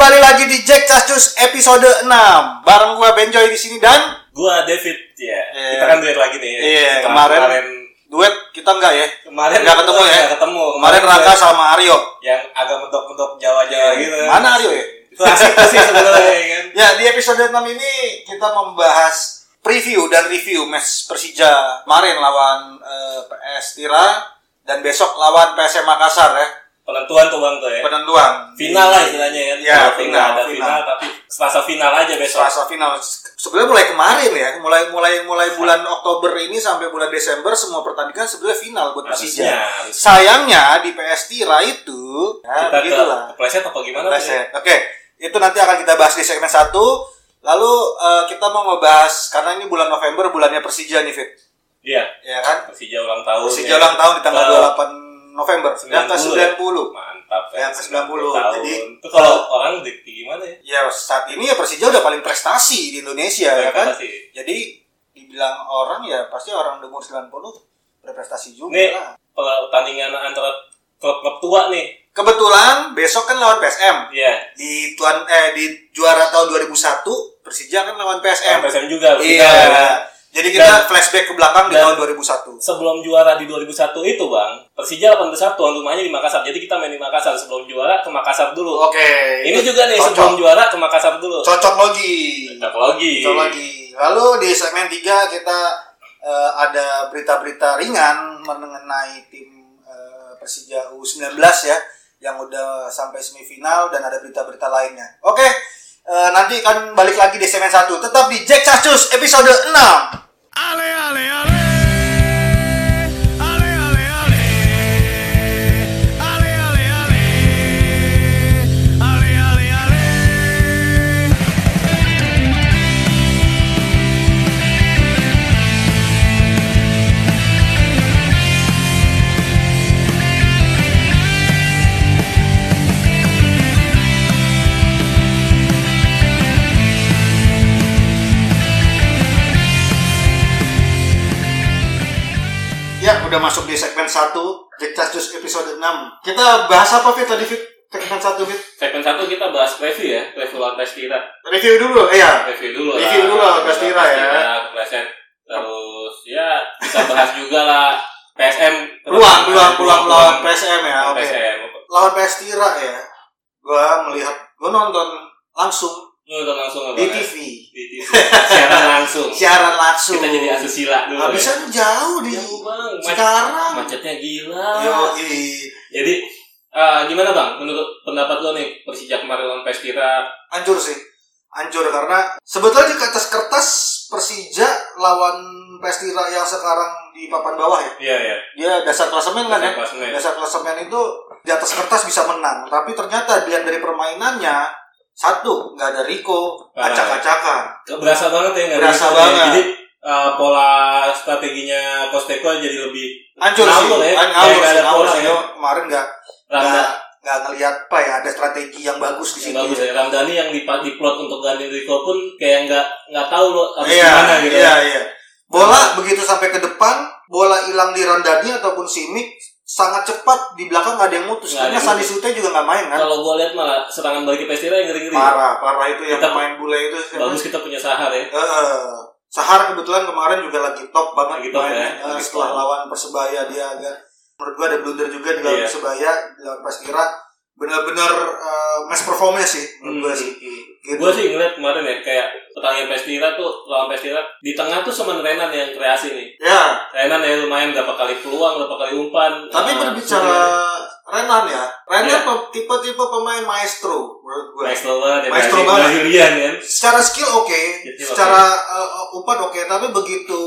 kembali lagi di Jack Cascus episode 6 Bareng gua Benjoy di sini dan Gua David ya. Iya. Kita kan duet lagi nih. Iya, Setelah kemarin, kemarin duet kita enggak ya kemarin Nggak ketemu ya? Nggak ketemu. Kemarin Raka duet sama Aryo yang agak mentok-mentok Jawa-Jawa gitu. Mana Aryo ya? Itu asik sih sebenarnya ya kan. Ya di episode 6 ini kita membahas preview dan review match Persija kemarin lawan eh, PS Tira dan besok lawan PSM Makassar ya Penentuan tuh Bang tuh ya. penentuan Final lah istilahnya. Ya, Walaupun final, ada final. final, tapi selasa final aja besok. Selasa final sebenarnya mulai kemarin ya mulai mulai mulai bulan Oktober ini sampai bulan Desember semua pertandingan sebenarnya final buat Persija sayangnya di PS Tira itu ya Kita ke kepleset apa gimana? Pleset. Oke, itu nanti akan kita bahas di segmen 1. Lalu eh, kita mau ngebahas karena ini bulan November bulannya Persija nih Fit. Iya. Ya kan? Persija ulang tahun. Persija ya. ulang tahun di tanggal Ke 28 November yang ke 90 ya? 90. Mantap Yang ke 90. tahun. Jadi- itu kalau orang di di gimana ya? Ya saat ini ya Persija udah paling prestasi di Indonesia ya kan. Prestasi. Jadi dibilang orang ya pasti orang umur 90 berprestasi juga Nih lah. pertandingan antara klub-klub tua nih. Kebetulan besok kan lawan PSM Iya. di tuan eh di juara tahun 2001 Persija kan lawan PSM. PSM juga. Iya. ya. Jadi kita Dan- flashback ke belakang di tahun 2001. Sebelum juara di 2001 itu bang, Persija 81 tuan rumahnya di Makassar. Jadi kita main di Makassar sebelum juara ke Makassar dulu. Oke. Ini juga nih cocok. sebelum juara ke Makassar dulu. Cocok logi. Cocok logi. Cocok logi. Lalu di segmen 3 kita eh, ada berita-berita ringan mengenai tim eh, Persija U19 ya yang udah sampai semifinal dan ada berita-berita lainnya. Oke. Eh, nanti akan balik lagi di segmen 1. Tetap di Jack Cacus episode 6. Ale, ale, ale. Ale, udah masuk di segmen 1 Jack Cacus episode 6. Kita bahas apa Fit tadi Fit? Segmen 1 Fit. Segmen satu kita bahas review ya, review lawan Pestira. Review dulu. Eh ya. Review dulu lah. Review dulu lawan Pestira ya. Pleset. Terus ya kita bahas juga lah PSM. Peluang, peluang, peluang lawan PSM ya. Oke. PSM. lawan PS Tira ya gua melihat gua nonton langsung Nonton langsung apa? di ya? TV Di TV. Siaran langsung. siaran langsung Kita jadi asusila dulu. nggak ya. bisa jauh di Jauh bang. Mac- sekarang Macetnya gila. yo Jadi eh, gimana bang? Menurut pendapat lo nih Persija kemarin lawan Pestira hancur sih hancur karena sebetulnya di atas kertas Persija lawan PS Tira yang sekarang di papan bawah ya Iya ya. dia dasar klasemen kan ya Dasar klasemen. dasar klasemen itu di atas kertas bisa menang tapi ternyata dilihat dari permainannya satu nggak ada Rico Parah. acak-acakan Berasa banget ya nggak Berasa ada banget. ya. Jadi eh, pola strateginya Kosteko jadi lebih hancur sih Ngawur ya, ngawur sih ada ngawur sih ya. Kemarin nggak nggak nggak ngelihat apa ya ada strategi yang bagus di situ bagus ya. Ramdhani yang dipa- diplot untuk ganti Rico pun kayak nggak nggak tahu lo harus iya gimana gitu. iya iya bola begitu sampai ke depan bola hilang di Randani ataupun Simic sangat cepat di belakang nggak ada yang mutus karena Sandi Sute juga nggak main kan Kalau gue lihat malah serangan balik ke Pestira yang ngeri-ngeri. parah parah itu yang Kita- pemain bule itu siapa? Bagus kita punya Sahar ya. Eh, Sahar kebetulan kemarin juga lagi top banget Lagi top mainnya. ya, lagi setelah top. lawan Persebaya dia agak menurut gua ada blunder juga di lawan Iya. Persebaya di lawan Persira benar-benar eh, match performnya sih menurut gua sih gitu. Gue sih ngeliat kemarin ya kayak pertandingan Pestira tuh lawan Pestira di tengah tuh cuma Renan yang kreasi nih. ya Renan ya lumayan berapa kali peluang, berapa kali umpan. tapi Nah, berbicara Renan ya Renan pe- tipe-tipe pemain maestro menurut gua Maestro banget ya. Maestro banget. Brazilian kan. secara skill oke Skill secara eh, umpan oke tapi begitu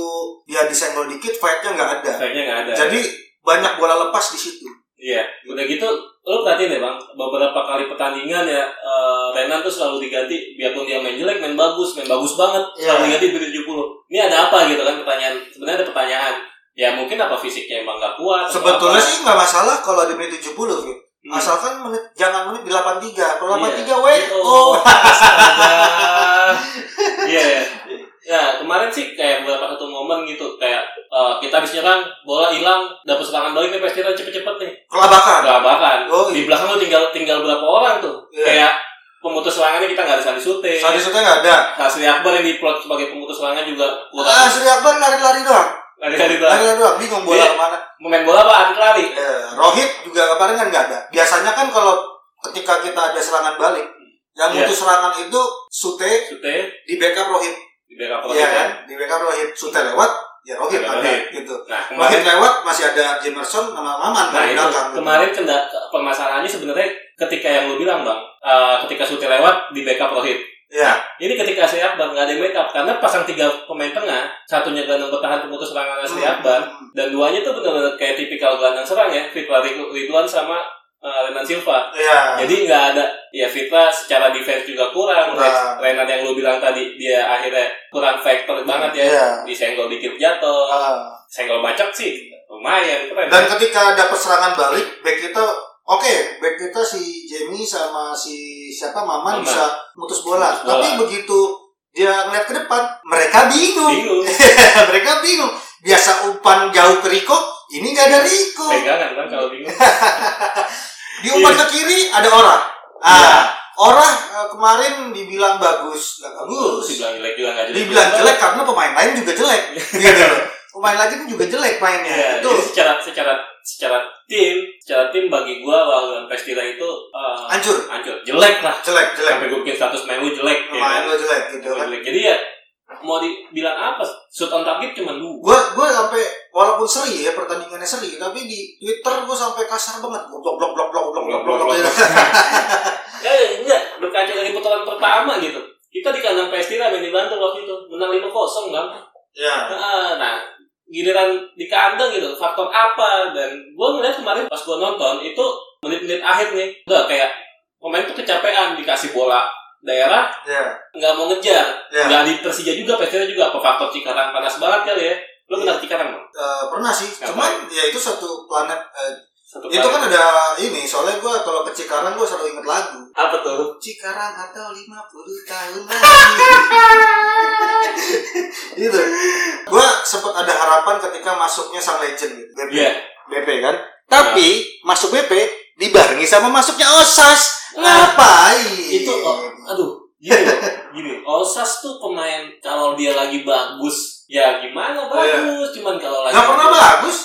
dia disenggol dikit fightnya nggak ada Kayaknya nggak ada. jadi banyak bola lepas di situ Iya, udah gitu lo perhatiin deh bang, beberapa kali pertandingan ya eh, Renan tuh selalu diganti, biarpun dia main jelek, main bagus, main bagus banget, Iya. selalu diganti di 70. Ini ada apa gitu kan pertanyaan, sebenarnya ada pertanyaan. Ya mungkin apa fisiknya emang gak kuat? Sebetulnya apa. sih nggak masalah kalau di menit 70 Fit. Hmm. Asalkan menit jangan menit di 83. Kalau 83 Iya. we oh. Iya, iya. Ya kemarin sih kayak beberapa satu momen gitu kayak eh, kita habis nyerang bola hilang dapat serangan balik nih pasti cepet-cepet nih Kelabakan. kelabakan Oh, iya. di belakang lu tinggal tinggal berapa orang tuh Iya. kayak pemutus serangannya kita nggak ada Sandi Sute. Sandi Sute nggak ada. Hasri Akbar yang diplot sebagai pemutus serangan juga kurang. Ah, Sri Akbar lari-lari doang. Lari-lari doang. Lari-lari doang. Bingung bola Iya. ke mana. Pemain bola apa atlet lari? Eh, Rohit juga kemarin kan nggak ada. Biasanya kan kalau ketika kita ada serangan balik, yang mutus serangan itu Sute Sute di backup Rohit. Di backup Rohit kan? ya. Di backup Rohit. Sute lewat, ya Rohit Ada ada Rohit. gitu. Nah Rohit kemarin lewat masih ada Jamerson sama Maman Nah kan itu belakang. gitu. kemarin kenda, permasalahannya sebenarnya ketika yang lu bilang bang, eh, ketika Sute lewat di backup Rohit. Iya. Ini ketika Asri Akbar nggak ada yang backup karena pasang tiga pemain tengah, satunya gelandang bertahan pemutus serangan Asri Hmm, Akbar hmm, dan duanya tuh benar-benar kayak tipikal gelandang serang ya, Fitra Rid- Ridwan sama eh, Renan Silva. Iya. Jadi nggak ada ya Fitra secara defense juga kurang. Kurang. Renan yang lu bilang tadi dia akhirnya kurang factor banget ya. Iya. Disenggol dikit jatuh, Ah. senggol bacok sih lumayan keren. Dan ketika dapat serangan balik, back kita oke, back kita si Jamie sama si siapa Maman Maman. bisa mutus bola. Mutus bola. Tapi begitu dia ngeliat ke depan, mereka bingung. Bingung. mereka bingung. Biasa umpan jauh ke Riko, ini nggak ada Riko. Pegangan kan kalau bingung. Diumpan ke kiri ada orang. Ah, orang eh, kemarin dibilang bagus, nggak bagus. Dibilang jelek juga nggak jelek. Dibilang jelek karena pemain lain juga jelek. gitu loh. Pemain lain juga jelek mainnya. Ya, itu secara secara secara tim, secara tim bagi gua lawan Pestira itu eh, hancur, hancur, jelek lah. jelek, jelek. Sampai gue bikin status main lu jelek. ya Main kan? jelek gitu kan. jelek. Jadi ya mau dibilang apa? Shoot on target cuma dua. gue gue sampai walaupun seri ya pertandingannya seri. Tapi di Twitter gue sampai kasar banget. Blok blok blok blok blok blok blok blok blok. Ya enggak, berkaca dari putaran pertama gitu. Kita di kandang Pestira main di Bantul waktu itu. Menang 5-0 kan. ya. Nah, giliran di kandang gitu, faktor apa? Dan gue ngeliat kemarin pas gue nonton itu menit-menit akhir nih, udah kayak pemain tuh kecapean dikasih bola daerah ya. nggak mau ngejar, ya. Nggak di Persija juga, Persija juga. Apa faktor Cikarang panas banget kali ya? Lu kenal Cikarang pernah sih. Cuman ya? itu satu planet eh, Satu itu kan ada ini soalnya gue kalau ke Cikarang gue selalu inget lagu. Apa tuh? Cikarang atau 50 tahun lagi. Gitu. Gue sempat ada harapan ketika masuknya sang legend gitu. BP Iya. BP kan? Tapi masuk BP dibarengi sama masuknya Osas. Nah, ngapain? Itu, oh, aduh, gini gini. Osas tuh pemain kalau dia lagi bagus, ya gimana bagus. Cuman kalau lagi Nggak pernah bagus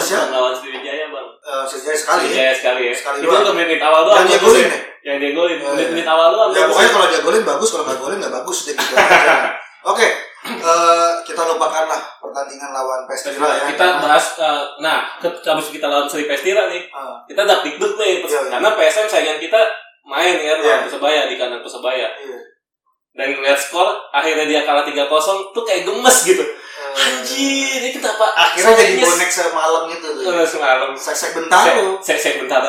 siapa? lawan Sriwijaya bang. Eh, Sejauh sekali ya. Sriwijaya sekali ya. Sekali itu menit awal doang. Yang dia bagus golin ya. ya? Yang dia golin. Oh, Menit-menit iya. awal doang. Ya pokoknya kalau dia golin bagus, kalau nggak golin nggak bagus deh gitu aja. Oke, eh, kita lupakan lah pertandingan lawan Pestira ya. Kita bahas, eh, nah, habis kita lawan Sri Pestira nih, Ah, kita dak dikduk nih, Iya, iya. karena PSM saingan kita main kan Iya. lawan Persebaya di kandang Persebaya. iya. Dan ngeliat skor, akhirnya dia kalah 3-0, tuh kayak gemes gitu. Eh, Anjir, ini kenapa? Akhirnya jadi bonek semalam gitu tuh. Eh, semalam. Sek-sek bentaro. Saya saya bentar.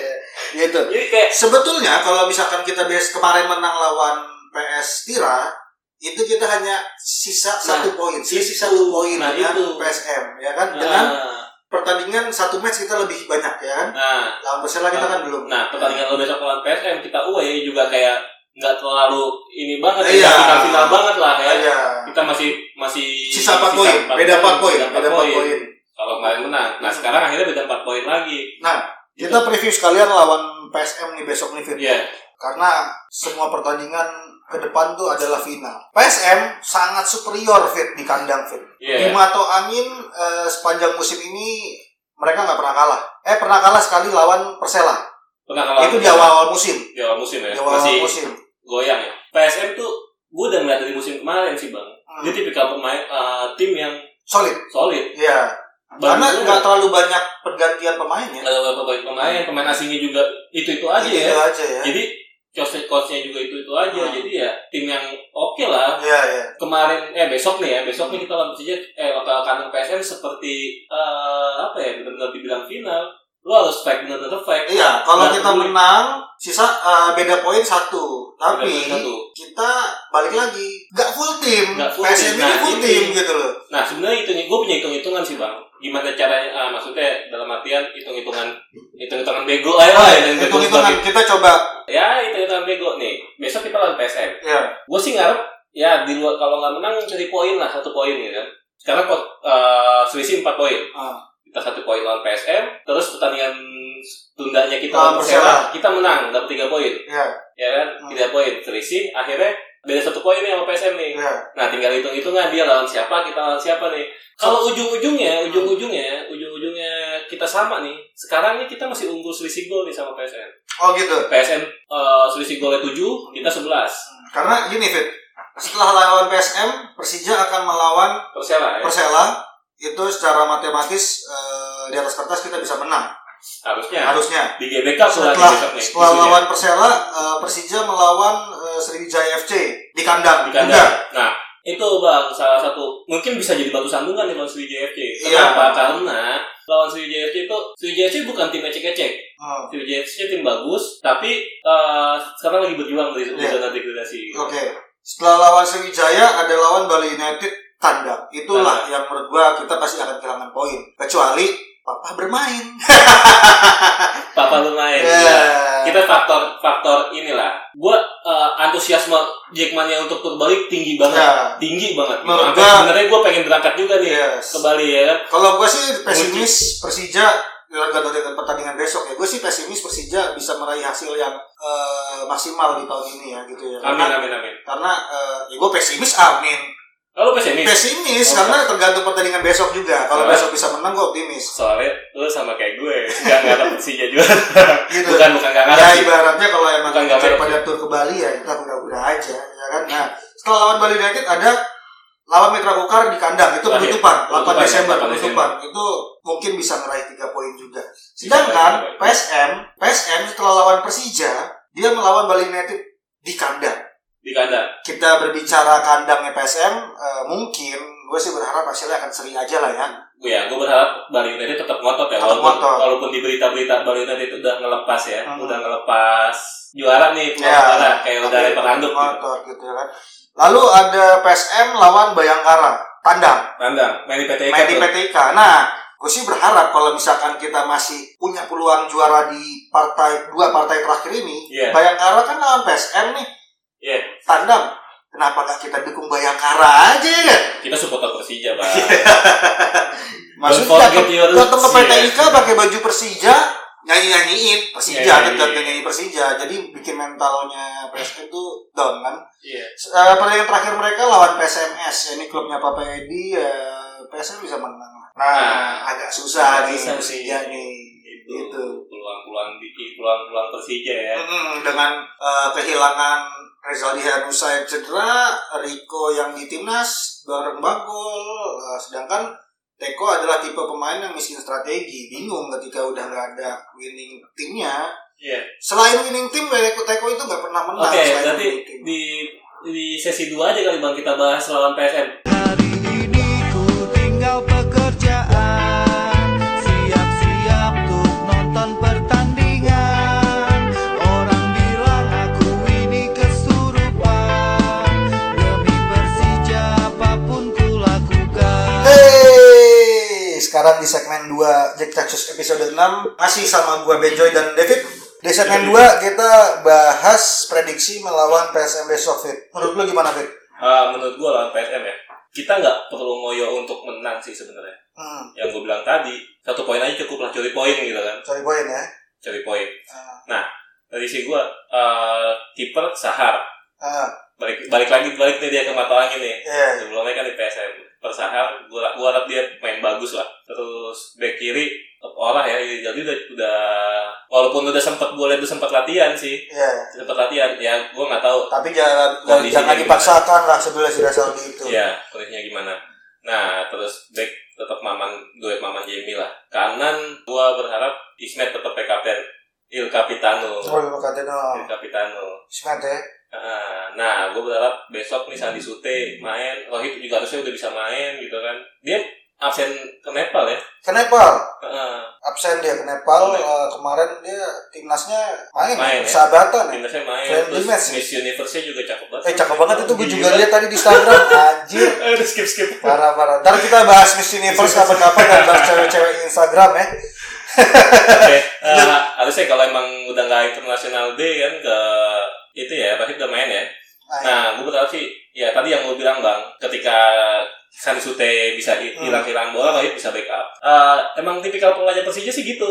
gitu. Jadi kayak Sebetulnya kalau misalkan kita bias kemarin menang lawan PS Tira, itu kita hanya sisa Nah, satu poin, sisa itu. satu poin Nah, dengan itu. PSM, ya kan? Dengan nah, pertandingan satu match kita lebih banyak, ya kan? nah, Lawan Persela kita kan belum. Nah, pertandingan lo besok lawan PSM kita away juga kayak nggak terlalu ini banget Iya. ya, final final banget lah ya. Iya. Kita masih masih Sisa 4 poin, beda 4 poin, beda beda 4 empat poin. Kalau kemarin menang. Nah, sekarang akhirnya beda 4 poin lagi. Nah, kita preview sekalian lawan PSM nih besok nih Fit. Iya. Karena semua pertandingan ke depan tuh adalah final. PSM sangat superior Fit di kandang Fit. Di Iya. Mato Angin eh, sepanjang musim ini mereka nggak pernah kalah. Eh pernah kalah sekali lawan Persela. Pernah kalah Itu di awal musim. di awal musim ya. Di awal Masih musim. goyang ya. PSM tuh gue udah ngeliat dari musim kemarin sih, Bang. Hmm. Dia tipikal pemain eh, tim yang Solid. solid. Iya. Karena nggak terlalu banyak pergantian pemainnya. Ada beberapa pemain pemain, pemain asingnya juga itu-itu aja Itu ya. aja ya. Jadi coach coachnya juga itu itu aja. Hmm. Jadi ya tim yang oke lah. Iya, iya. Kemarin eh besok nih ya, besok nih kita lawan Persija eh lokal kandang PSM seperti eh, apa ya benar-benar dibilang final. Lo harus fight benar-benar fight. Iya, kalau Nggak kita peduli. menang, sisa eh, beda poin satu. Tapi satu. kita balik lagi, nggak full tim. Nggak full PSM tim. ini Nah, full ini. tim gitu loh. Nah sebenarnya itu gue punya hitung-hitungan sih bang. Gimana caranya? ah, maksudnya dalam artian hitung-hitungan hitung-hitungan bego aja lah. yang bego Hitung-hitungan sebagai- kita coba. Ya hitung-hitungan bego nih. Besok kita lawan PSM. Ya. gue sih ngarep ya di luar kalau nggak menang cari poin lah satu poin gitu kan sekarang kok eh, selisih empat poin Ah. Kita satu poin lawan PSM terus pertandingan tundanya kita Lawan Persela, kita menang dapat tiga poin, Ya, ya kan? Hmm. Tiga poin, selisih akhirnya beda satu poin nih sama PSM nih. ya. Nah, tinggal hitung-hitungan dia lawan siapa, kita lawan siapa nih. Kalau ujung-ujungnya, ujung-ujungnya, ujung-ujungnya kita sama nih. Sekarang nih kita masih unggul selisih gol nih sama PSM. Oh gitu. PSM eh, selisih golnya 7, kita 11. Karena gini Fit, setelah lawan PSM, Persija akan melawan Persela ya. Persela. Itu secara matematis eh, di atas kertas kita bisa menang. Harusnya. Harusnya. Di GBK Setelah nih. setelah isunya. lawan Persela, eh, Persija melawan eh, Sriwijaya FC di kandang. di kandang. Nah, itu bang salah satu mungkin bisa jadi batu sandungan nih lawan Sriwijaya FC. Iya. Kenapa? Karena lawan Sriwijaya FC itu Sriwijaya FC bukan tim ecek-ecek. Hmm. Sriwijaya FC tim bagus, tapi eh, sekarang lagi berjuang di, Iya. zona degradasi. Oke. Setelah lawan Sriwijaya ada lawan Bali United kandang. Itulah yang menurut gua kita pasti akan kehilangan poin. Kecuali Papa bermain. Papa lumayan. Ya. Iya. Kita faktor faktor inilah. Gua eh, antusiasme Jackmania untuk tur balik tinggi banget. Ya. Tinggi banget. Menurut gua- sebenarnya gue pengen berangkat juga nih Yes. ke Bali ya kan. Kalau gue sih pesimis Persija tergantung dengan pertandingan besok ya. Gue sih pesimis Persija bisa meraih hasil yang eh, maksimal di tahun ini ya gitu ya. Amin Karena, amin amin. karena eh, ya gue pesimis amin. Oh, lu pesimis? Pesimis Oh, karena tergantung pertandingan besok juga. Kalau Soalnya- besok bisa menang gue optimis. Soalnya lu sama kayak gue, nggak ngarep Persija juga. Gitu. bukan bukan nggak ngarep Ya ibaratnya kalau emang Bukan kita pada tur ke Bali ya kita udah-udah aja ya kan. Nah setelah lawan Bali United ada lawan Mitra Kukar di kandang itu penutupan 8 Penutupan ya, Desember 8 penutupan itu mungkin bisa meraih 3 poin juga. Sedangkan. PSM PSM setelah lawan Persija dia melawan Bali United di kandang. Di kandang. Kita berbicara kandangnya PSM eh, mungkin gue sih berharap hasilnya akan seri aja lah ya. Ya, gue berharap Bali United tetap ngotot ya. Tetap Walaupun, ngotot. walaupun di berita-berita Bali United itu udah ngelepas ya, Hmm. udah ngelepas juara nih, peluang Ya, juara kayak udah lempar handuk gitu. ngotot gitu ya kan. Lalu ada PSM lawan Bayangkara tandang. Kandang, main di PT main di. PTK. Nah, gue sih berharap kalau misalkan kita masih punya peluang juara di partai dua partai terakhir ini, Iya. Bayangkara kan lawan PSM nih, Iya, tandang. Kenapa gak kita dukung Bayangkara aja ya? kita supporter Persija, Bang. Maksudnya forget datang ke roots, PTIK pakai baju Persija, nyanyi-nyanyiin Persija, Nyanyi. tetap nyanyi Persija. Jadi bikin mentalnya PSM itu down kan. Iya. Eh, pertandingan terakhir mereka lawan PSMS, ya, ini klubnya Papa Edi, ya, PSM bisa menang. Nah, Nah, agak susah agak nih susah Persija sih. nih. Itu Gitu. peluang-peluang di peluang-peluang Persija ya. Mm, dengan eh, kehilangan Rezaldi Hanusa yang cedera, Rico yang di timnas bareng Bagol, eh, sedangkan Teko adalah tipe pemain yang miskin strategi, bingung ketika udah nggak ada winning timnya. Iya. Selain winning tim, Teko Teko itu nggak pernah menang. Oke, berarti winning tim. di di sesi 2 aja kali Bang kita bahas lawan PSM. Segmen 2 Jack Texas episode 6 masih sama gua Benjoy dan David. Di segmen 2 kita bahas prediksi melawan PSM besok, Fit. Menurut lu gimana, Fit? Ah, menurut gua lawan PSM ya. Kita nggak perlu ngoyo untuk menang sih sebenarnya. Hmm, Yang gue bilang tadi, satu poin aja cukup lah curi poin gitu kan. cari poin ya. Curi poin. Ah, Dari si gua eh kiper Sahar. ah, Balik balik lagi balik nih dia ke mata angin nih. iya. Sebelumnya kan di PSM Persahar, gua gua harap dia main bagus lah. Terus back kiri orang ya, jadi udah, udah walaupun udah sempat gue lihat udah sempat latihan sih, Iya. sempat latihan ya gue nggak tahu Tapi jangan jangan gimana? dipaksakan lah sebelah sudah Saldi itu. ya kondisinya gimana. Nah terus back tetap Maman duet Maman Jamie lah. Kanan gue berharap Ismet tetap kapten Il Capitano. Oh, lu katanya Il Capitano. Smart ya. Ah, Nah, gue berharap besok nih Sandi Sute main, Rohit juga harusnya udah bisa main gitu kan. Dia absen ke Nepal ya. Ke Nepal, Ah, absen dia ke Nepal. Oke. eh, kemarin dia timnasnya main, Main, ya. persahabatan ya. timnasnya main, Friendly terus match. Miss Universe-nya juga cakep banget. Eh cakep banget itu gue juga lihat tadi di Instagram. Anjir. Aduh, skip skip. Parah parah. Ntar kita bahas Miss Universe kapan-kapan dan bahas cewek-cewek Instagram ya. Oke, eh, harusnya kalau emang udah nggak internasional day kan ke itu ya, pasti udah main ya. Nah, gue berharap sih, ya tadi yang gue bilang bang, ketika Sandi Sute bisa Hmm. hilang-hilang bola, Rohit bisa backup. Eh, emang tipikal pengajak Persija sih gitu.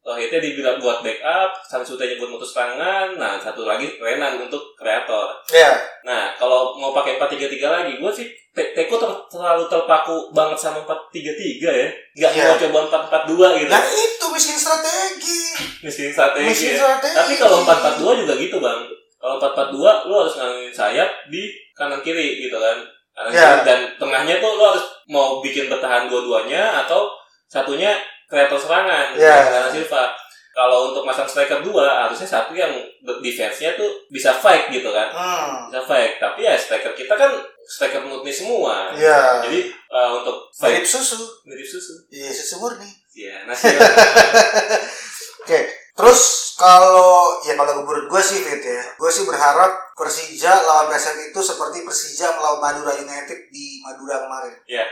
Rohitnya dibilang buat backup, Samsutenya buat mutus tangan, nah satu lagi Renan untuk kreator. Ya. Nah, kalau mau pakai 4-3-3 lagi, gue sih Te- Teko ter- terlalu terpaku banget sama 4-3-3 ya. Nggak Iya. mau coba 4-4-2 gitu. Nah itu miskin strategi. Miskin strategi. Miskin ya. strategi. Tapi kalau 4-4-2 juga gitu, Bang. Kalau 4-4-2, lu harus ngangin sayap di kanan kiri gitu kan. Kanan Iya. kiri dan tengahnya tuh lu harus mau bikin bertahan dua-duanya atau satunya kreator serangan Iya. kanan Silva. Kalau untuk masang striker dua, harusnya satu yang defense-nya tuh bisa fight gitu kan. Hmm. Bisa fight. Tapi ya striker kita kan striker murni semua. Iya. Jadi uh, untuk Mirip fight susu. mirip susu. Iya susu murni. Iya, nasi. Oke. Terus kalau ya kalau menurut gue sih Fit ya, gue sih berharap Persija lawan PSM itu seperti Persija melawan Madura United di Madura kemarin. Iya.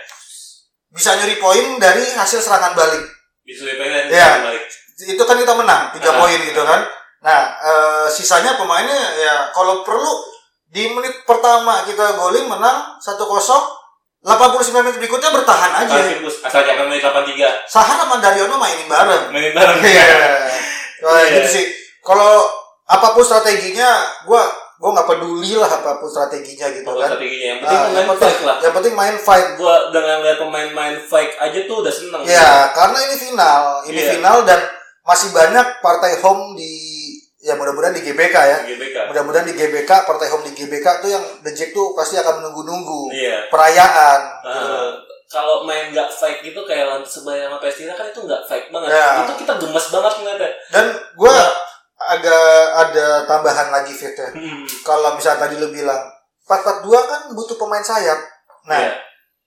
Bisa nyuri poin dari hasil serangan balik. Bisa pengen Iya. balik. Itu kan kita menang tiga Ah. poin gitu kan. Nah, eh, sisanya pemainnya ya kalau perlu di menit pertama kita golin menang 1-0 89 menit berikutnya bertahan aja. Asal jangan main 83. Sahar sama Daryono mainin bareng. Mainin bareng. Iya. Wah, Iya. gitu sih. Kalau apa pun strateginya, gua gua nggak peduli lah apa pun strateginya gitu kan. strateginya yang penting Ah, main yang penting, fight lah. yang penting main fight. Gua dengan lihat pemain main fight aja tuh udah seneng. Ya, karena ini final, ini Iya. final dan masih banyak partai home di ya mudah-mudahan di GBK ya. GBK. Mudah-mudahan di GBK, partai home di GBK tuh yang The Jack tuh pasti akan menunggu-nunggu Iya. perayaan. Ah, gitu. Kalau main nggak fight gitu kayak Sebaya sama Pestina kan itu nggak fight banget. Ya. Itu kita gemes banget ngeliatnya. Dan gua agak ada tambahan lagi fit ya. Hmm. Kalau misalnya tadi lu bilang 4-4-2 kan butuh pemain sayap. Nah, Iya.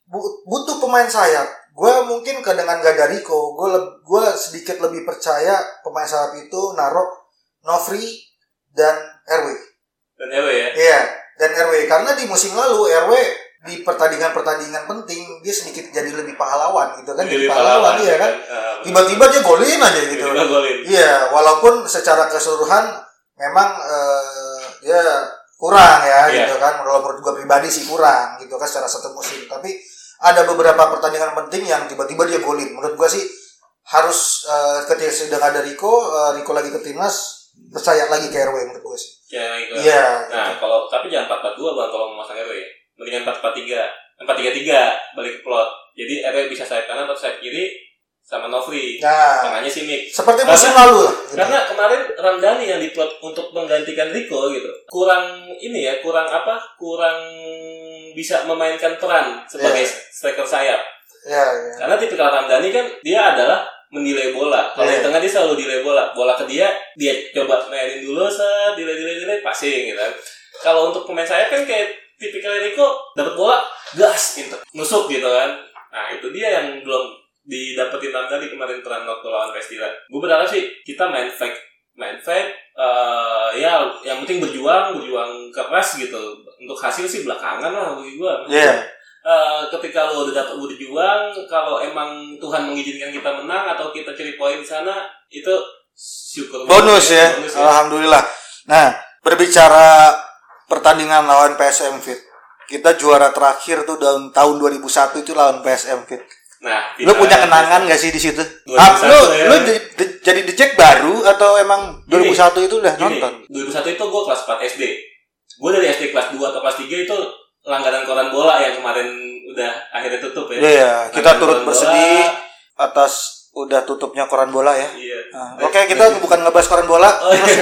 bu- butuh pemain sayap. Gue mungkin ke dengan gak ada Rico, gue gue sedikit lebih percaya pemain sayap itu naruh Novri dan RW. Dan Ewe ya. Iya, dan RW karena di musim lalu RW di pertandingan-pertandingan penting dia sedikit jadi lebih pahlawan gitu kan, jadi, pahlawan, iya kan. Ah, Tiba-tiba dia golin aja gitu. Tiba-tiba golin. Iya, walaupun secara keseluruhan memang eh, dia kurang ya Iya. gitu kan. Menurut gue pribadi sih kurang gitu kan secara satu musim. Tapi ada beberapa pertandingan penting yang tiba-tiba dia golin. Menurut gue sih harus eh, ketika sedang ada Rico, eh, Rico lagi ke timnas percaya lagi ke RW menurut gue sih. Ya, gitu. Iya. Nah, kalau tapi jangan 442 bang kalau mau masang RW ya. Mendingan 443, 433 balik ke plot. Jadi RW bisa sayap kanan atau sayap kiri sama Novri. Nah, Tengahnya si Mik. seperti Karena- musim lalu lah. gitu. Karena kemarin Ramdhani yang diplot untuk menggantikan Rico gitu. Kurang ini ya, kurang apa? Kurang bisa memainkan peran sebagai Iya. striker sayap. Ya, ya. Karena tipikal Ramdhani kan dia adalah mendelay bola. Kalau Iya. di tengah dia selalu delay bola. Bola ke dia, dia coba mainin dulu set, delay delay delay passing gitu kan. Kalau untuk pemain sayap kan kayak tipikal Rico dapat bola gas gitu. Nusuk gitu kan. Nah, itu dia yang belum didapetin Ramdhani kemarin peran waktu lawan Pestila. Gue berharap sih kita main fight main fight eh, ya yang penting berjuang berjuang keras gitu untuk hasil sih belakangan lah bagi gue Iya. Eh, ketika lo udah dapat berjuang kalau emang Tuhan mengizinkan kita menang atau kita cari poin di sana itu syukur Bonus ya. bonus Alhamdulillah. Nah, berbicara pertandingan lawan PSM Fit. Kita juara terakhir tuh tahun tahun 2001 itu lawan PSM Fit. nah Lu punya kenangan gak sih di situ? 2001 Ah, lu ya. lu di- di- jadi dicek baru atau emang 2001 itu udah Gini, nonton? 2001 itu gue kelas 4 SD gue dari SD kelas 2 atau kelas 3 itu langganan koran bola yang kemarin udah akhirnya tutup ya Iya, kita Langganan turut bersedih bola. atas udah tutupnya koran bola ya. iya Ah, Oke, kita bukan ngebahas koran bola. Oh, iya.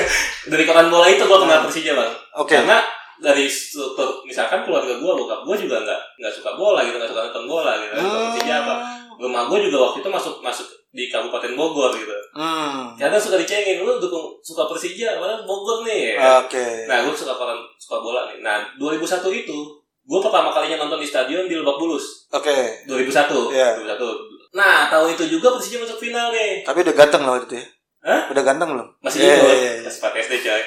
dari koran bola itu gue kenal Persija bang Oke. karena dari struktur misalkan keluarga gue bokap gue juga nggak nggak suka bola gitu nggak suka nonton bola gitu Hmm. Persija apa rumah gue juga waktu itu masuk masuk di Kabupaten Bogor gitu Hmm. kadang suka dicengin lu dukung suka Persija padahal Bogor nih ya. Oke. nah gue suka koran suka bola nih nah 2001 itu gue pertama kalinya nonton di stadion di Lebak Bulus Oke. 2001 Iya. 2001 nah tahun itu juga Persija masuk final nih Tapi udah ganteng loh itu ya. Hah? Udah ganteng belum? masih Iya, ikut iya, iya. kelas 4 SD coy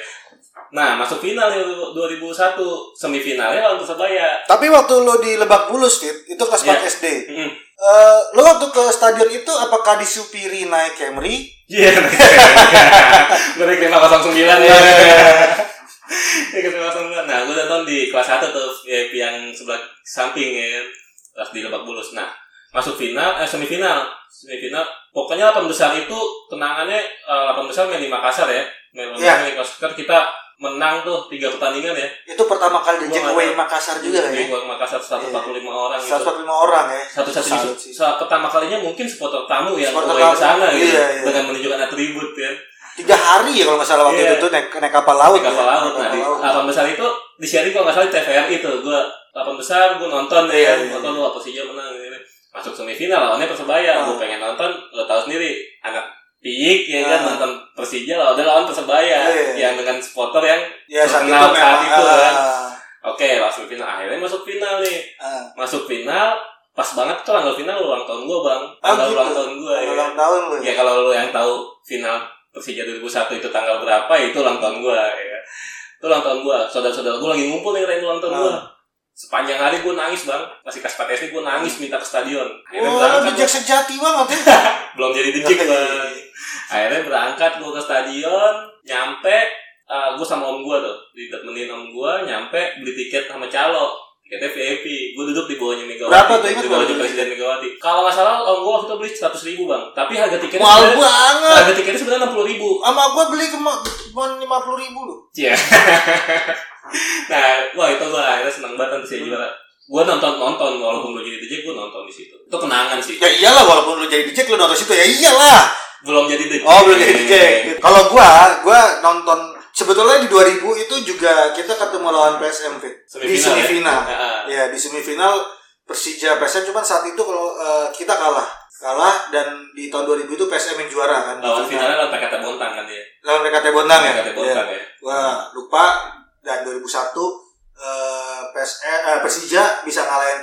nah masuk final ya 2001 semifinalnya lawan Persebaya Tapi waktu lo di Lebak Bulus, Fit, itu kelas 4 Iya. SD. Mm. Eh, lo waktu ke stadion itu apakah disupiri naik Camry? Iya. Dari lima kosong sembilan ya. Dari lima kosong sembilan. Nah, gue nonton di kelas satu tuh VIP yang sebelah samping ya, pas di Lebak Bulus. Nah, masuk final eh semifinal semifinal pokoknya 8 besar itu kenangannya eh, 8 besar main di Makassar ya main Iya. di Makassar kita menang tuh tiga pertandingan ya Itu pertama kali di Gua Jack nggak Away tahu. Makassar juga di ya. Gor Makassar 145 orang gitu 145 orang ya. satu-satu Salut sih. pertama kalinya mungkin supporter tamu yang Supporter away ke sana gitu iya, iya. dengan menunjukkan atribut ya Tiga hari ya kalau nggak salah waktu Iya. itu tuh naik, naik kapal laut. di kapal ya. laut nah di delapan besar itu di sharing kalau nggak salah di TVRI itu gue delapan besar gue nonton Iya, ya iya, nonton lu Persija menang ini masuk semifinal lawannya persebaya Ah. gue pengen nonton lo tahu sendiri anak piik ya kan Ah. nonton Persija lawan lawan persebaya Iya. yang dengan supporter yang Ya saat itu terkenal saat memang. itu kan ah, oke lawan semifinal akhirnya masuk final nih ah. masuk final pas banget tuh tanggal final ulang tahun gue bang tanggal gitu. ulang tahun gue ya. Ulang tahun lu. Ya kalau lu yang tahu final Persija 2001 itu tanggal berapa itu ulang tahun gua ya. Itu ulang tahun gua. Saudara-saudara gua lagi ngumpul nih ngerayain ulang tahun gua. Ah. Sepanjang hari gua nangis, Bang. Masih kelas 4 SD gua nangis minta ke stadion. Akhirnya Oh, bijak gua. sejati banget ya. belum jadi dijik, Bang. Akhirnya berangkat gua ke stadion, nyampe eh, gua sama om gua tuh, ditemenin om gua, nyampe beli tiket sama calo. Tiketnya VIP, gue duduk di bawahnya Megawati. Berapa tuh, ingat Di bawahnya? Presiden Megawati. Kalau nggak salah, om gua waktu itu beli 100 ribu bang. Tapi harga tiketnya Mahal banget. harga tiketnya sebenarnya 60 ribu. Sama gua beli cuma cuma 50 ribu loh. Iya. nah, wah itu gua akhirnya senang banget nanti saya juara. Gua nonton nonton walaupun belum jadi DJ gua nonton di situ. Itu kenangan sih. Ya iyalah walaupun lu jadi DJ lu nonton situ ya iyalah. Belum jadi DJ. Oh belum jadi DJ. Kalau gua, gua nonton sebetulnya di 2000 itu juga kita ketemu lawan PSM Fit. di Semifinal ya? Ya. Ya, di semifinal Persija PSM cuman saat itu kalau eh, kita kalah. Kalah dan di tahun 2000 itu PSM yang juara kan. Lawan final. finalnya lawan PKT Bontang kan dia. Lawan PKT Bondang ya. PKT Bontang Iya. ya. Gua lupa dan 2001 eh, PSM eh, Persija bisa ngalahin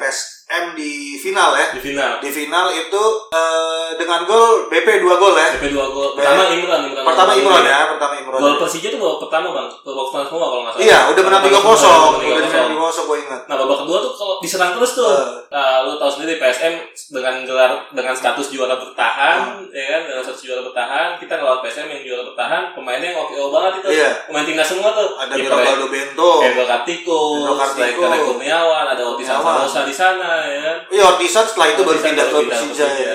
PSM di final ya. Di final. Di final itu eh, dengan gol BP 2 gol ya. DP 2 gol. Pertama Imran, Imran. Pertama Imron ya, pertama Imron. Gol Persija itu babak pertama bang, babak pertama semua kalau nggak salah. Iya, udah menang 3 Babak kosong. pertama, Udah menang menang 3-0. 3 kosong gue ingat. Nah babak kedua tuh kalau diserang terus tuh, Eh. Nah, lu tahu sendiri PSM dengan gelar dengan status juara bertahan, Hmm. ya kan dengan status juara bertahan, kita ngelawan PSM yang juara bertahan, pemainnya yang oke banget itu, Iya. pemain timnas semua tuh, Ada Miraldo Bento. Hendro Kartiko, striker Kurniawan, ada Otis. Alvarosa di sana, ya kan. Iya, Ortisan setelah itu baru pindah ke Persija ya.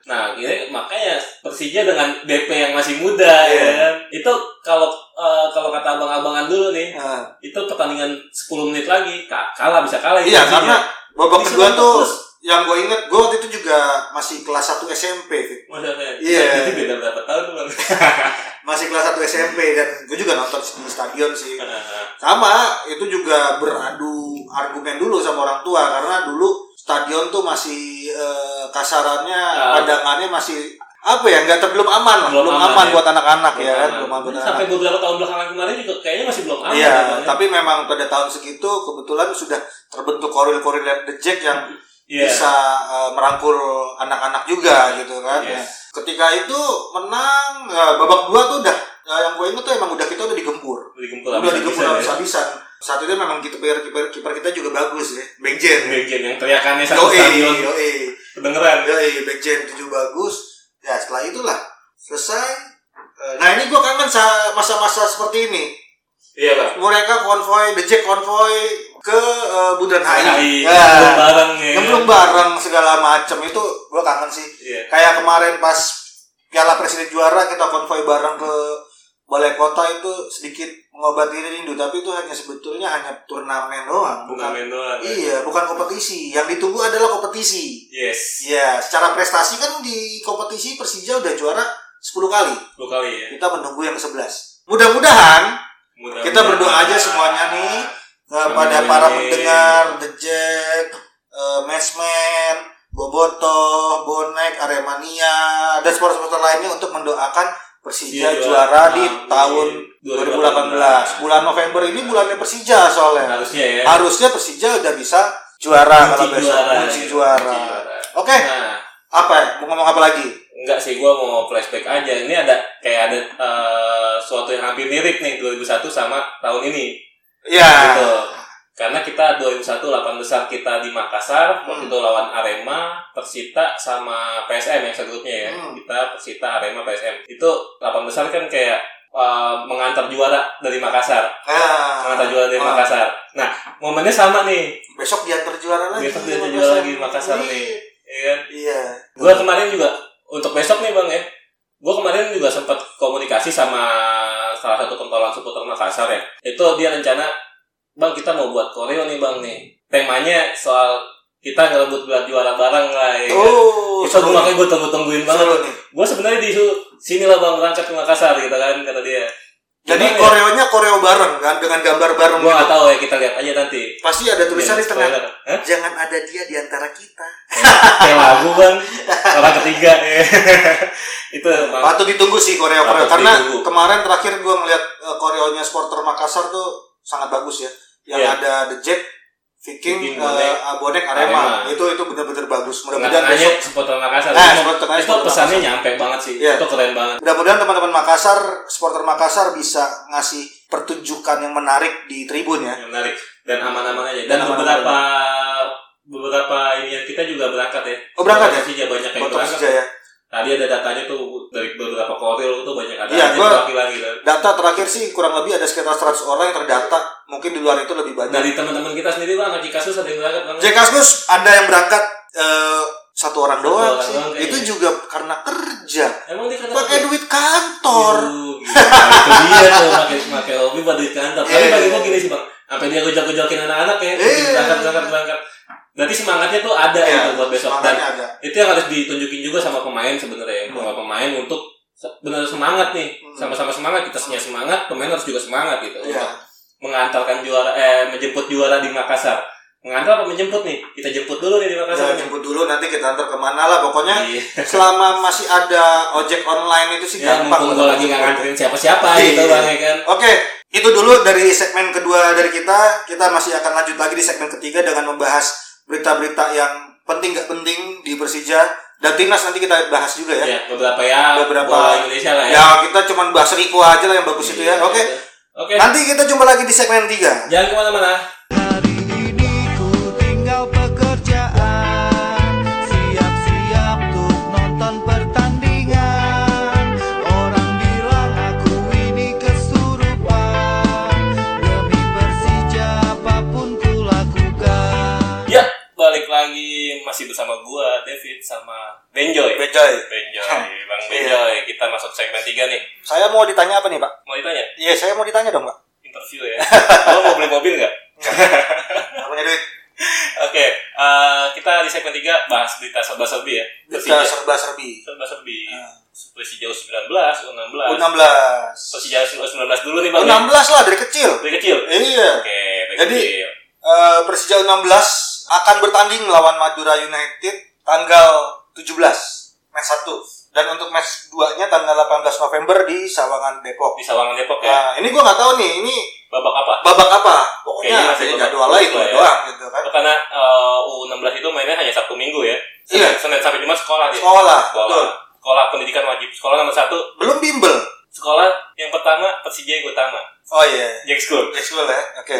Nah, ini makanya Persija dengan BP yang masih muda, Iya. ya kan. Itu kalau eh, kalau kata abang-abangan dulu nih, Nah, itu pertandingan 10 menit lagi ka- kalah bisa kalah Iya, Persija. karena babak kedua tuh. Yang gue inget, gue waktu itu juga masih kelas 1 SMP, Iya. Jadi beda berapa tahun bang? Masih kelas 1 SMP dan gue juga nonton di stadion sih. Sama, itu juga beradu argumen dulu sama orang tua karena dulu stadion tuh masih eh, kasarannya Ah. pandangannya masih apa ya nggak ter- belum aman Belum belum, aman aman, ya. buat anak-anak ya kan Belum aman buat aman. Sampai beberapa tahun belakangan kemarin juga kayaknya masih belum aman. Iya, ya, ya. tapi memang pada tahun segitu kebetulan sudah terbentuk koril-koril The Jack yang Iya. bisa eh, merangkul anak-anak juga gitu kan. Yes. Ya. Ketika itu menang ya, babak dua tuh udah ya, yang gue inget tuh emang udah kita udah digempur. digempur udah digempur habis-habisan ya. habis-habisan. Saat itu memang kiper kiper kiper kita juga bagus ya. Bengjen. Bagian yang teriakannya satu Yoi, stadion yoi. kedengeran. Yoi, Bengjen tujuh bagus. Ya setelah itulah selesai. Eh, Nah ini gue kangen sa- masa-masa seperti ini. Iya bang. Mereka konvoy, The Jack konvoy ke eh, Bundaran HI. Ya. bareng ya. Bareng segala macam itu gue kangen sih. Iya. Kayak kemarin pas Piala Presiden juara kita konvoy bareng ke Balai Kota itu sedikit mengobati rindu tapi itu hanya sebetulnya hanya turnamen doang. Bukan main doang. ya. Iya, bukan kompetisi. Yang ditunggu adalah kompetisi. Yes. Iya, secara prestasi kan di kompetisi Persija udah juara 10 kali. Dua kali ya. Kita menunggu yang ke-11. Mudah-mudahan Mudah-mudahan. kita berdoa aja semuanya nih eh, pada Amin. para pendengar The Jack, eh, Matchman, Boboto, Bonek, Aremania, dan sponsor-sponsor lainnya untuk mendoakan Persija Iya, juara di tahun 2018. Bulan November ini bulannya Persija soalnya. Harusnya ya. Harusnya Persija udah bisa juara kalau Kunci besok juara. kunci ya. juara. Oke, Nah, apa ya? Mau ngomong apa lagi? enggak sih, gua mau flashback aja. Ini ada kayak ada eh, suatu yang hampir mirip nih 2001 sama tahun ini. Ya. Gitu. Karena kita 2001 8 besar kita di Makassar, waktu Hmm. itu lawan Arema, Persita sama PSM yang segrupnya ya. Hmm. Kita Persita, Arema, PSM. Itu 8 besar kan kayak eh, mengantar juara dari Makassar. Ah, Mengantar juara dari ah. Makassar. Nah, momennya sama nih. Besok diantar juara lagi. Besok diantar juara Makassar. lagi di Makassar Iya. nih. ya kan Iya. gue kemarin juga untuk besok nih bang ya gue kemarin juga sempat komunikasi sama salah satu pentolan seputar Makassar ya. Itu dia rencana bang kita mau buat koreo nih bang nih. Temanya soal kita ngerebut gelar juara bareng lah ya? Oh, itu gue makanya gue tunggu tungguin banget gue sebenarnya di sini lah bang berangkat ke Makassar gitu kan kata dia Jadi ya, koreonya koreo bareng kan dengan gambar bareng. gue gitu. tahu ya kita lihat aja nanti Pasti ada tulisan di tengah. Hah? Jangan ada dia di antara kita. kayak lagu bang orang ketiga itu Patut ditunggu sih koreo koreo karena ditunggu. kemarin terakhir gue ngeliat eh, koreonya supporter Makassar tuh sangat bagus ya. Yang Iya. ada The Jack, Viking, Viking, eh, Bonek, Arema. Arema. Itu itu benar-benar bagus. Mudah-mudahan tengah-tengahnya besok supporter Makassar Nah, itu, supporter itu supporter pesannya Makassar. nyampe banget sih Iya. itu keren banget mudah-mudahan teman-teman Makassar, supporter Makassar bisa ngasih pertunjukan yang menarik di tribun ya. yang menarik dan aman-aman aja Dan dan aman-aman beberapa beberapa ini yang kita juga berangkat ya Oh, berangkat ya? Persija banyak yang Foto berangkat Persija ya. tadi ada datanya tuh dari beberapa koril tuh banyak ada Iya, gua- gitu Data terakhir sih kurang lebih ada sekitar 100 orang yang terdata. Mungkin di luar itu lebih banyak. dari teman-teman kita sendiri bang ngaji kasus ada yang berangkat bang Jack Kaskus ada yang berangkat eh, satu orang Satu doang orang sih. doang. Itu juga karena kerja. emang dia kata Pakai duit kantor. Yuh, gitu. Nah, itu dia tuh pakai pakai hobi buat duit kantor tapi Iya. bagi gua gini sih bang sampai dia gojol-gojolkin anak-anak ya Iya. berangkat berangkat berangkat berarti semangatnya tuh ada Iya, gitu buat besok dan ada. itu yang harus ditunjukin juga sama pemain sebenarnya Hmm. sama pemain untuk benar semangat nih Hmm. sama-sama semangat kita punya semangat pemain harus juga semangat gitu Iya. Untuk mengantarkan juara eh menjemput juara di Makassar mengantar apa menjemput nih kita jemput dulu nih di Makassar Ya, jemput dulu nanti kita antar ke mana lah pokoknya Iya. selama masih ada ojek online itu sih ya gampang gue lagi nggak nganterin siapa-siapa Iya. gitu bang ya kan Oke, itu dulu dari segmen kedua dari kita. Kita masih akan lanjut lagi di segmen ketiga dengan membahas berita-berita yang penting gak penting di Persija dan timnas nanti kita bahas juga ya. ya beberapa ya Beberapa- Indonesia lah ya Ya kita cuma bahas Riko aja lah yang bagus itu ya. Iya, Oke. oke Nanti kita jumpa lagi di segmen 3. jangan ke mana-mana Hari ini ku tinggal pekerjaan Siap-siap tuh nonton pertandingan Orang bilang aku ini kesurupan Demi Persija apa pun ku lakukan ya balik lagi masih bersama gua David sama Benjoy. Benjoy Hah. Bang Iya. Benjoy kita masuk segmen 3 nih Saya mau ditanya apa nih, Pak? mau ditanya Iya, saya mau ditanya dong, Pak. interview ya lo mau beli mobil nggak Nggak punya duit. Oke, eh, kita di segmen 3 bahas berita serba-serbi ya. Kita Persija. serba-serbi. Serba-serbi. Ah. Persija U19, U16. U16. Persija U19 dulu nih Bang. U16 ya? lah dari kecil. Dari kecil. Iya. Oke, dari Jadi- kecil. Eh, Persija U16 akan bertanding melawan Madura United tanggal 17 match 1 dan untuk match 2-nya tanggal 18 November di Sawangan Depok. Di Sawangan Depok ya. Nah, ini gua nggak tahu nih, ini Babak apa? babak apa? Kayaknya Pokoknya masih jadwal lain ya. doang gitu kan. Oh, karena eh, U16 itu mainnya hanya Sabtu Minggu ya. Senin, Iya. Senin sampai Jumat sekolah dia. Sekolah, Sekolah. betul. Sekolah pendidikan wajib. Sekolah nomor satu. Belum bimbel. Sekolah yang pertama Persija yang utama. Oh iya. Jack School. Jack School ya. Oke.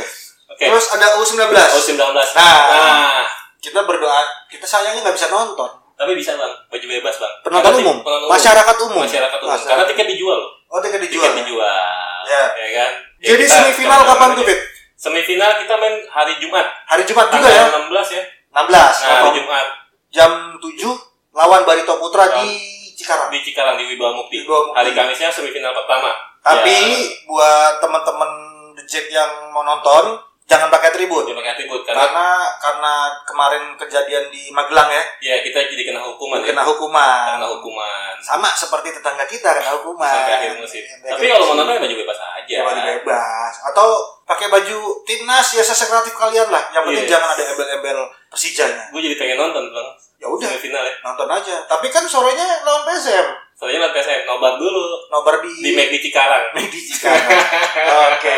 Oke. Terus ada U19. U19. Nah. nah Kita berdoa, kita sayangnya nggak bisa nonton. Tapi bisa bang, baju bebas bang. Penonton umum, masyarakat umum. Masyarakat umum. Masyarakat. Karena tiket dijual loh. Oh, tiket Tiket dijual. dijual. Ya. Ya kan. Ya, Jadi kita- semifinal kapan tuh, Fit? Semifinal kita main hari Jumat. Hari Jumat juga ya. 16 ya. 16. Nah, hari. Jumat jam 7 lawan Barito Putra Ya. di Cikarang. di Cikarang di Wibawa Mukti. Wibawa Mukti. Hari Kamisnya semifinal pertama. Tapi Ya, buat teman-teman The Jack yang mau nonton jangan pakai tribun dia pakai atribut karena karena karena kemarin kejadian di Magelang ya ya kita jadi kena hukuman ya. kena hukuman. Kena hukuman. Sama seperti tetangga kita kena hukuman. Sampai akhir musim. Sampai Tapi kalau mau nonton ya baju bebas aja. ya baju bebas atau pakai baju timnas ya sesekreatif kalian lah. Yang penting Yes. jangan ada embel-embel Persijanya. Gue jadi pengen nonton bang. Ya udah Semifinal ya. nonton aja. Tapi kan sorenya lawan PSM. Soalnya lawan PSM nobar dulu Nobar di di McD Cikarang. Cikarang. Oke.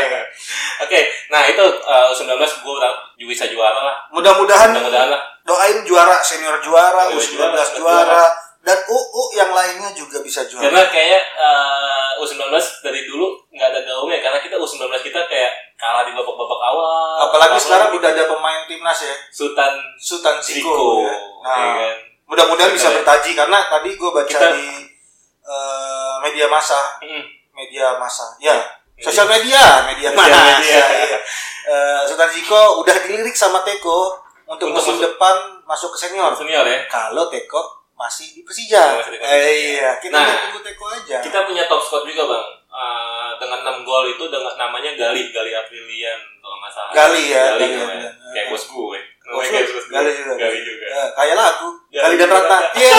Oke, nah itu uh, U19 gue juga bisa juara lah. Mudah-mudahan Mudah-mudahan lah. doain juara senior juara, Iya, U19 juara, juara, dan UU yang lainnya juga bisa juara. Karena kayaknya uh, U19 dari dulu nggak ada gaungnya karena kita U19 kita kayak kalah di babak-babak awal. Apalagi Babak- sekarang udah ada pemain timnas ya, Sultan Sultan. Ziko. ya. ya Nah, kan? mudah-mudahan bisa Kita- bertaji karena tadi gue baca Kita- di eh, media massa, Mm. media massa, ya, sosial media, media Sosial massa. media. iya. Eh, Sultan Ziko udah dilirik sama Teko untuk, Untuk musim masuk- depan masuk ke senior. Senior ya. Kalau Teko masih di Persija. Masih di Eh, Persija. iya, kita Nah, tunggu Teko aja. Kita punya top score juga bang. Eh, dengan 6 gol itu dengan namanya Gali Gali Aprilian kalau nggak salah. Gali ya, Gali Gali, ya. Kayak bos gue. Bos gue. Gali juga. Gali juga. Ya, kayak lagu. Dan Gali Ratna. Ratna. Iya.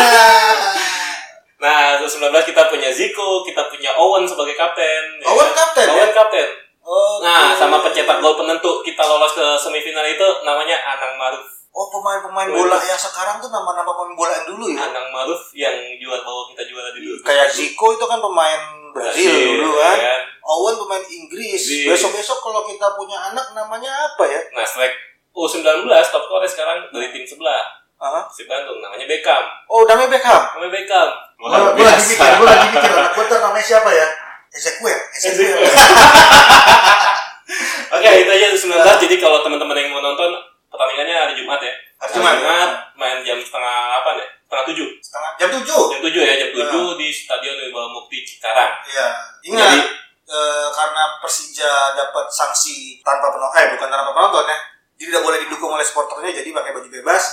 Nah, 19 kita punya Zico, kita punya Owen sebagai kapten. ya Owen kapten, Owen ya? kapten. Oke. Nah, sama pencetak gol penentu kita lolos ke semifinal itu namanya Anang Maruf. Oh, pemain-pemain bola yang sekarang tuh nama-nama pemain bola yang dulu ya. Anang Maruf yang juara bawa kita juara di dulu. Kayak Zico itu kan pemain Brazil dulu kan. ya Owen pemain Inggris. Besok-besok kalau kita punya anak namanya apa ya? Nah, strike U19 top score sekarang dari tim sebelah. Hah? Si Bandung namanya Beckham. Oh, namanya Beckham. Namanya Beckham. Gue gue lagi mikir, gue lagi mikir anak gue namanya siapa ya? Ezekiel, Ezekiel. Oke, itu aja U19. Jadi kalau teman-teman yang mau nonton pertandingannya hari Jumat ya. Hari Jumat. main jam setengah apa nih? Setengah tujuh. Setengah jam tujuh. Jam tujuh ya, jam tujuh di Stadion Wibawa Mukti Cikarang. Iya. Ingat, Jadi- eh, karena Persija dapat sanksi tanpa penonton, eh bukan tanpa penonton ya. Jadi tidak boleh didukung oleh supporternya, jadi pakai baju bebas.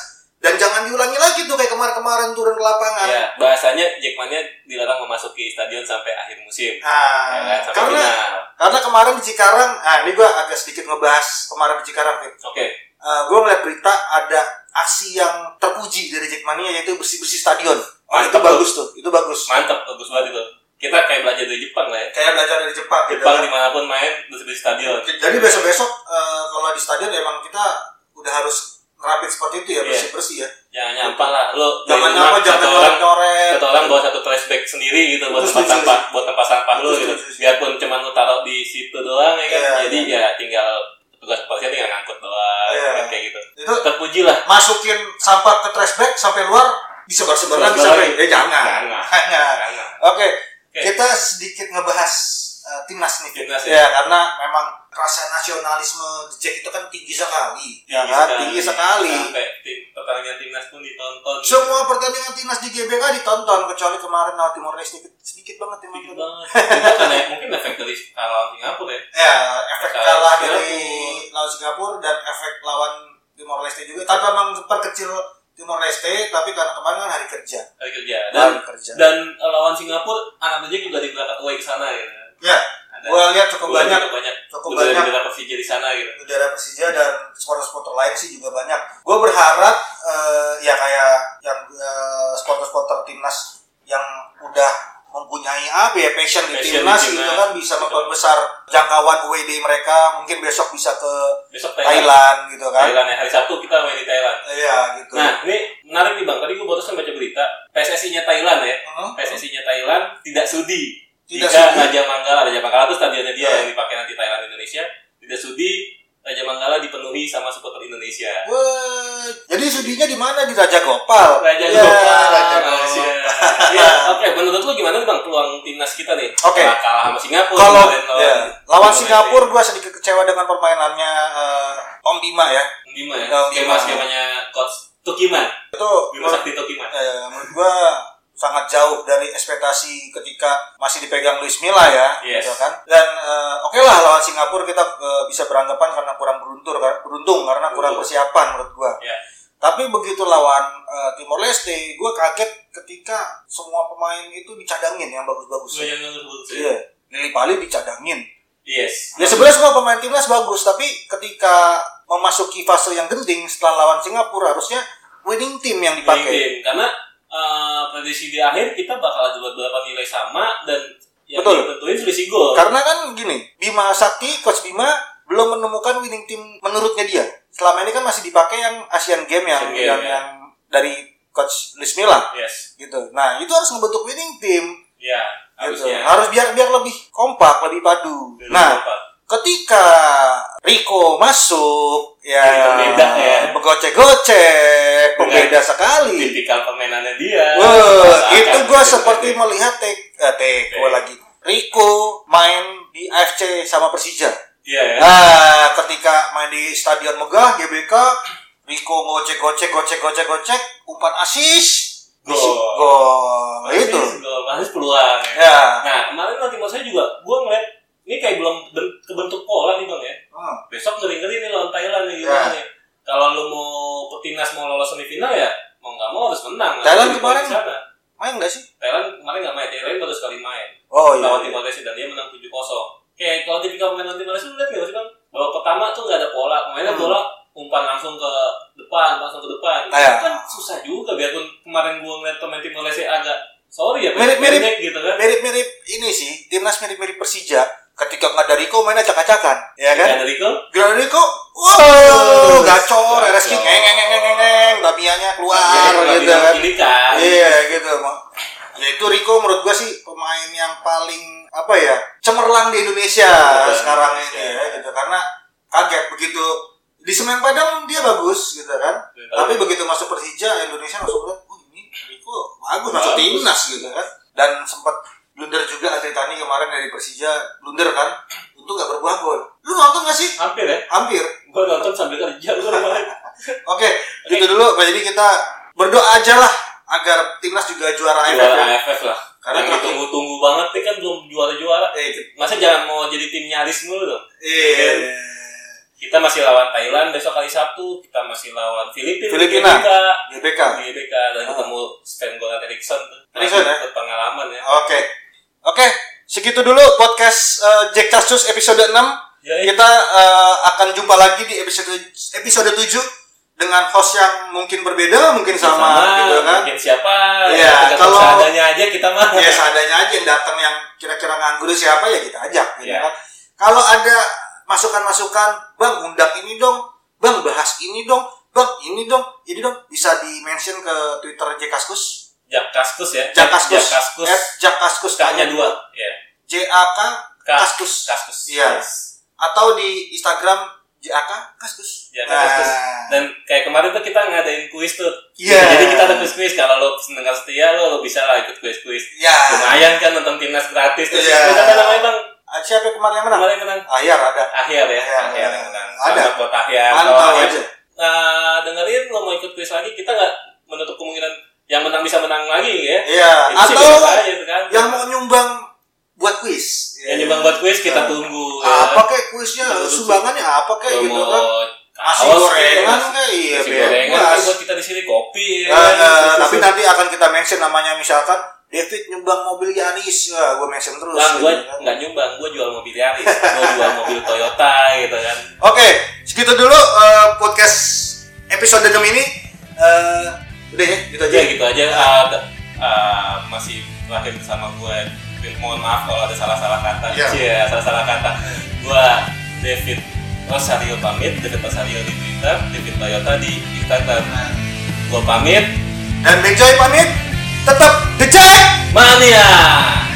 Dan jangan diulangi lagi tuh kayak kemarin-kemarin turun ke lapangan. Ya, bahasanya Jackmania dilarang memasuki stadion sampai akhir musim. Nah, Ya kan, sampai karena final. karena kemarin di Cikarang, nah ini gua agak sedikit ngebahas kemarin di Cikarang. Oke. Eh, gue ngeliat berita ada aksi yang terpuji dari Jackmania yaitu bersih-bersih stadion. Oh, itu bagus tuh, itu bagus. Mantap, bagus banget itu. Kita kayak belajar dari Jepang lah ya. Kayak belajar dari Jepang gitu. Jepang kan. di mana pun main di stadion. Jadi besok-besok eh, kalau di stadion emang kita udah harus nerapin seperti itu ya Iya. bersih-bersih ya. Jangan nyampah lah. Lo Jangan dari rumah apa jangan orang coret-coret. satu orang bawa satu trash bag sendiri gitu buat tempat sampah buat tempat sampah lo Itu gitu. Biarpun cuma lo taruh di situ doang ya kan. Iya, Jadi iya. ya tinggal tugas kepolisian tinggal ngangkut doang Iya. kan kayak gitu. Itu Terpuji lah. masukin sampah ke trash bag sampai luar disebar-sebar lagi Sebar sampai eh jangan. Jangan. Jangan. Jangan. Oke, Oke. kita sedikit ngebahas eh, timnas nih. Timnas, ya. ya. karena memang rasa nasionalisme The Jack itu kan tinggi sekali, ya Tinggi kan? Tinggi sekali. Sampai tim pertandingan timnas pun ditonton. Semua pertandingan timnas di GBK ditonton kecuali kemarin lawan Timor Leste sedikit, sedikit banget banget. Itu karena mungkin efek dari kalah Singapura ya. Ya, efek Kalah dari lawan Singapura dan efek lawan Timor Leste juga. Tapi memang perkecil Timor Leste, tapi karena kemarin kan hari kerja. Hari kerja. Dan Hari kerja. dan eh, lawan Singapura anak aja juga diberangkat away ke sana gitu. Ya, Ada gua lihat cukup gua banyak banyak. cukup Udah banyak. beberapa VJ di sana gitu. udara Persija dan supporter-supporter lain sih juga banyak. Gue berharap eh, ya kayak yang eh, supporter-supporter timnas yang udah mempunyai apa ya passion di Passion di timnas gitu kan bisa memperbesar jangkauan WD mereka mungkin besok bisa ke Besok Thailand, Thailand. gitu kan Thailand ya hari Sabtu kita main di Thailand. iya gitu Nah, ini menarik nih Bang. Tadi gue barusan baca berita PSSI-nya Thailand ya. Hmm? PSSI-nya Thailand tidak sudi Tidak jika. Raja Manggala, Raja Manggala itu stadionnya dia Ya. yang dipakai nanti Thailand Indonesia, tidak sudi Raja Manggala dipenuhi sama supporter Indonesia. Wah, jadi sudinya di mana di Raja Gopal Raja Ya, Gopal, Raja Malaysia. Gopal. ya, oke. Menurut lu gimana nih bang peluang timnas kita nih? Oke. Setelah kalah sama Singapura. kalau lawan ya, lawan. Singapura gue sedikit kecewa dengan permainannya eh, Om Bima ya Bima ya. Om Bima. skemanya coach Tukiman. itu Bima Sakti Tukiman. eh, menurut gua sangat jauh dari ekspektasi ketika masih dipegang Luis Milla ya, Yes. gitu kan. Dan eh, oke lah lawan Singapura kita eh, bisa beranggapan karena kurang beruntung, beruntung karena kurang persiapan menurut gua. Ya. Tapi begitu lawan eh, Timor Leste, gua kaget ketika semua pemain itu dicadangin yang bagus-bagus. Gue Iya, Lili Pali dicadangin. Yes. Ya sebenarnya semua pemain timnas bagus, tapi ketika memasuki fase yang genting setelah lawan Singapura harusnya winning team yang dipakai. Game. Karena eh, prediksi di akhir kita bakal ada beberapa nilai sama dan yang Betul. ditentuin selisih gol. Karena kan gini, Bima Sakti, Coach Bima belum menemukan winning team menurutnya dia. Selama ini kan masih dipakai yang Asian Game yang Asian Game, yang, ya. yang dari Coach Luis Milla Yes. gitu. Nah, itu harus membentuk winning team Ya, gitu. harusnya. Harus biar biar lebih kompak, lebih padu. Dari nah, apa? Ketika Rico masuk ya pembeda ya. begocek-gocek, pembeda sekali. tipikal permainannya dia. Wah, itu gitu. seperti melihat tek, eh, Teko Oke. lagi. Rico main di AFC sama Persija. Iya ya. Nah, ketika main di Stadion Megah GBK, Rico gocek gocek gocek gocek gocek, umpan asis, Gol. gol. Masih Itu. Gol, masih peluang. Ya. Ya. Nah, kemarin nanti saya juga gue ngeliat ini kayak belum ben- kebentuk pola nih bang ya. Hmm. Besok ngeri ngeri nih lawan Thailand nih Ya. gimana nih. Kalau lu mau timnas mau lolos semifinal ya mau nggak mau harus menang. Thailand kemarin. Main nggak sih? Thailand kemarin nggak main. Thailand baru sekali main. Oh iya. lawan Timor Leste dan dia menang 7-0. Kayak kalau tipikal pemain Timor Leste lu lihat nggak sih bang? Babak pertama tuh nggak ada pola, mainnya Hmm. bola umpan langsung ke depan, langsung ke depan. Ah, ya. Itu kan susah juga biarpun kemarin gua ngeliat pemain Timor Leste agak sorry ya, Mirip-mirip. pendek gitu kan. Mirip-mirip ini sih, timnas mirip-mirip Persija. Acak-acakan, ya kan? Kan Rico, Gila Rico, wow, gacor, Gacor. RSQ, ngeng ngeng ngeng ngeng ngeng, keluar ya, gitu kan. Kan. Iya gitu. Ya itu Rico menurut gua sih pemain yang paling apa ya cemerlang di Indonesia Betul, sekarang ini ya gitu. Karena kaget begitu di Semen Padang dia bagus gitu kan. Tapi begitu masuk Persija Indonesia langsung bilang oh ini Rico bagus masuk timnas gitu kan. Dan sempat blunder juga Atlet Tani kemarin dari Persija blunder kan untuk nggak berbuah gol lu nonton gak sih Hampir ya. hampir Gua nonton sambil kerja gua kemarin. oke gitu dulu jadi kita berdoa aja lah agar timnas juga juara AFF Juara ya. AFF lah. Karena terakhir- tunggu-tunggu banget nih kan belum juara-juara. Eh, Masa jangan mau jadi tim nyaris mulu dong. Iya. Kita masih lawan Thailand besok hari Sabtu, kita masih lawan Filipina. Filipina. GBK. GBK. dan ketemu Sven Goran Eriksson tuh. Eriksson, ya? Berpengalaman ya. Oke. Oke, segitu dulu podcast eh, Jack Casus episode 6. Ya, Kita eh, akan jumpa lagi di episode episode 7 dengan host yang mungkin berbeda, mungkin sama, gitu kan. Mungkin siapa? Ya, kalau- seadanya aja kita mah. Ya seadanya aja yang datang yang kira-kira nganggur siapa ya kita ajak gitu Iya. kan. Kalau ada masukan-masukan, Bang undang ini dong, Bang bahas ini dong, Bang ini dong, ini dong bisa di mention ke Twitter Jack Kaskus. Jak Kaskus ya. Jack Kaskus. Jak Kaskus. At Jack Kaskus. K-nya dua. Ya. J A K Ka- Kaskus. Kaskus. Iya. Yes. Atau di Instagram J A K Kaskus. Ya, Nah. Kaskus. Dan kayak kemarin tuh kita ngadain kuis tuh. Iya. Jadi kita ada kuis-kuis. Kalau lo pendengar setia lo, lo bisa lah ikut kuis-kuis. Ya. Lumayan kan nonton timnas gratis. Terus Iya. siapa namanya bang? Ah, Siapa yang kemarin yang menang? Kemarin menang. Ahyar ada. Akhir ya. Ahyar. Akhir yang menang. Ada. Buat Ahyar. Mantap Kalau Ahyar, aja. Nah, dengerin lo mau ikut kuis lagi, kita nggak menutup kemungkinan yang menang bisa menang lagi ya. Iya. Itu Atau aja kan. yang mau nyumbang buat kuis. yang nyumbang buat kuis kita Nah. tunggu. Apa kayak kuisnya? Sumbangannya apa kayak gitu mau kan? Nasi gorengan kayak, iya nasi gorengan bebas. kan buat kita di sini kopi ya. Susu. tapi nanti akan kita mention namanya misalkan David nyumbang mobil Yaris. Wah, gue mention terus. Bang, gue gitu kan. nggak nyumbang, gue jual mobil Yaris, gue jual mobil Toyota gitu kan. Oke, segitu dulu eh, podcast episode 6 ini. Eh, udah ya, gitu aja. Ya gitu aja. uh, uh, masih terakhir bersama gue. Mohon maaf kalau ada salah-salah kata. Iya. Iya, salah-salah kata. Gue David Rosario pamit, David Rosario di Twitter, David Toyota di Instagram. Gue pamit, Dan Bejoy pamit. Tetap The mania.